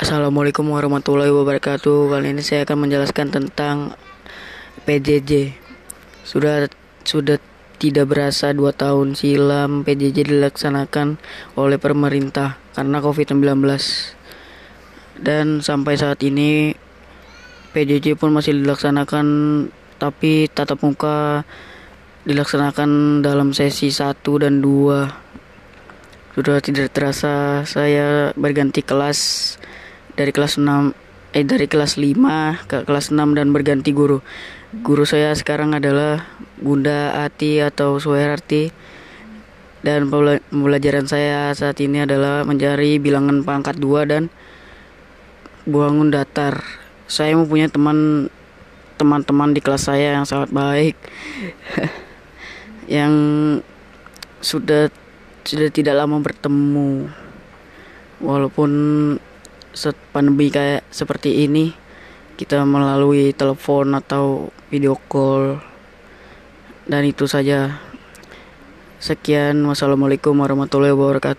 Assalamualaikum warahmatullahi wabarakatuh. Kali ini saya akan menjelaskan tentang PJJ. Sudah sudah tidak berasa dua tahun silam PJJ dilaksanakan oleh pemerintah karena COVID-19. Dan sampai saat ini PJJ pun masih dilaksanakan tapi tatap muka dilaksanakan dalam sesi 1 dan 2. Sudah tidak terasa saya berganti kelas dari kelas 6 eh dari kelas 5 ke kelas 6 dan berganti guru. Guru saya sekarang adalah Bunda Ati atau Suherarti dan pembelajaran saya saat ini adalah mencari bilangan pangkat 2 dan bangun datar. Saya mempunyai teman teman-teman di kelas saya yang sangat baik yang sudah sudah tidak lama bertemu walaupun set pandemi kayak seperti ini kita melalui telepon atau video call. Dan itu saja. Sekian. Wassalamualaikum warahmatullahi wabarakatuh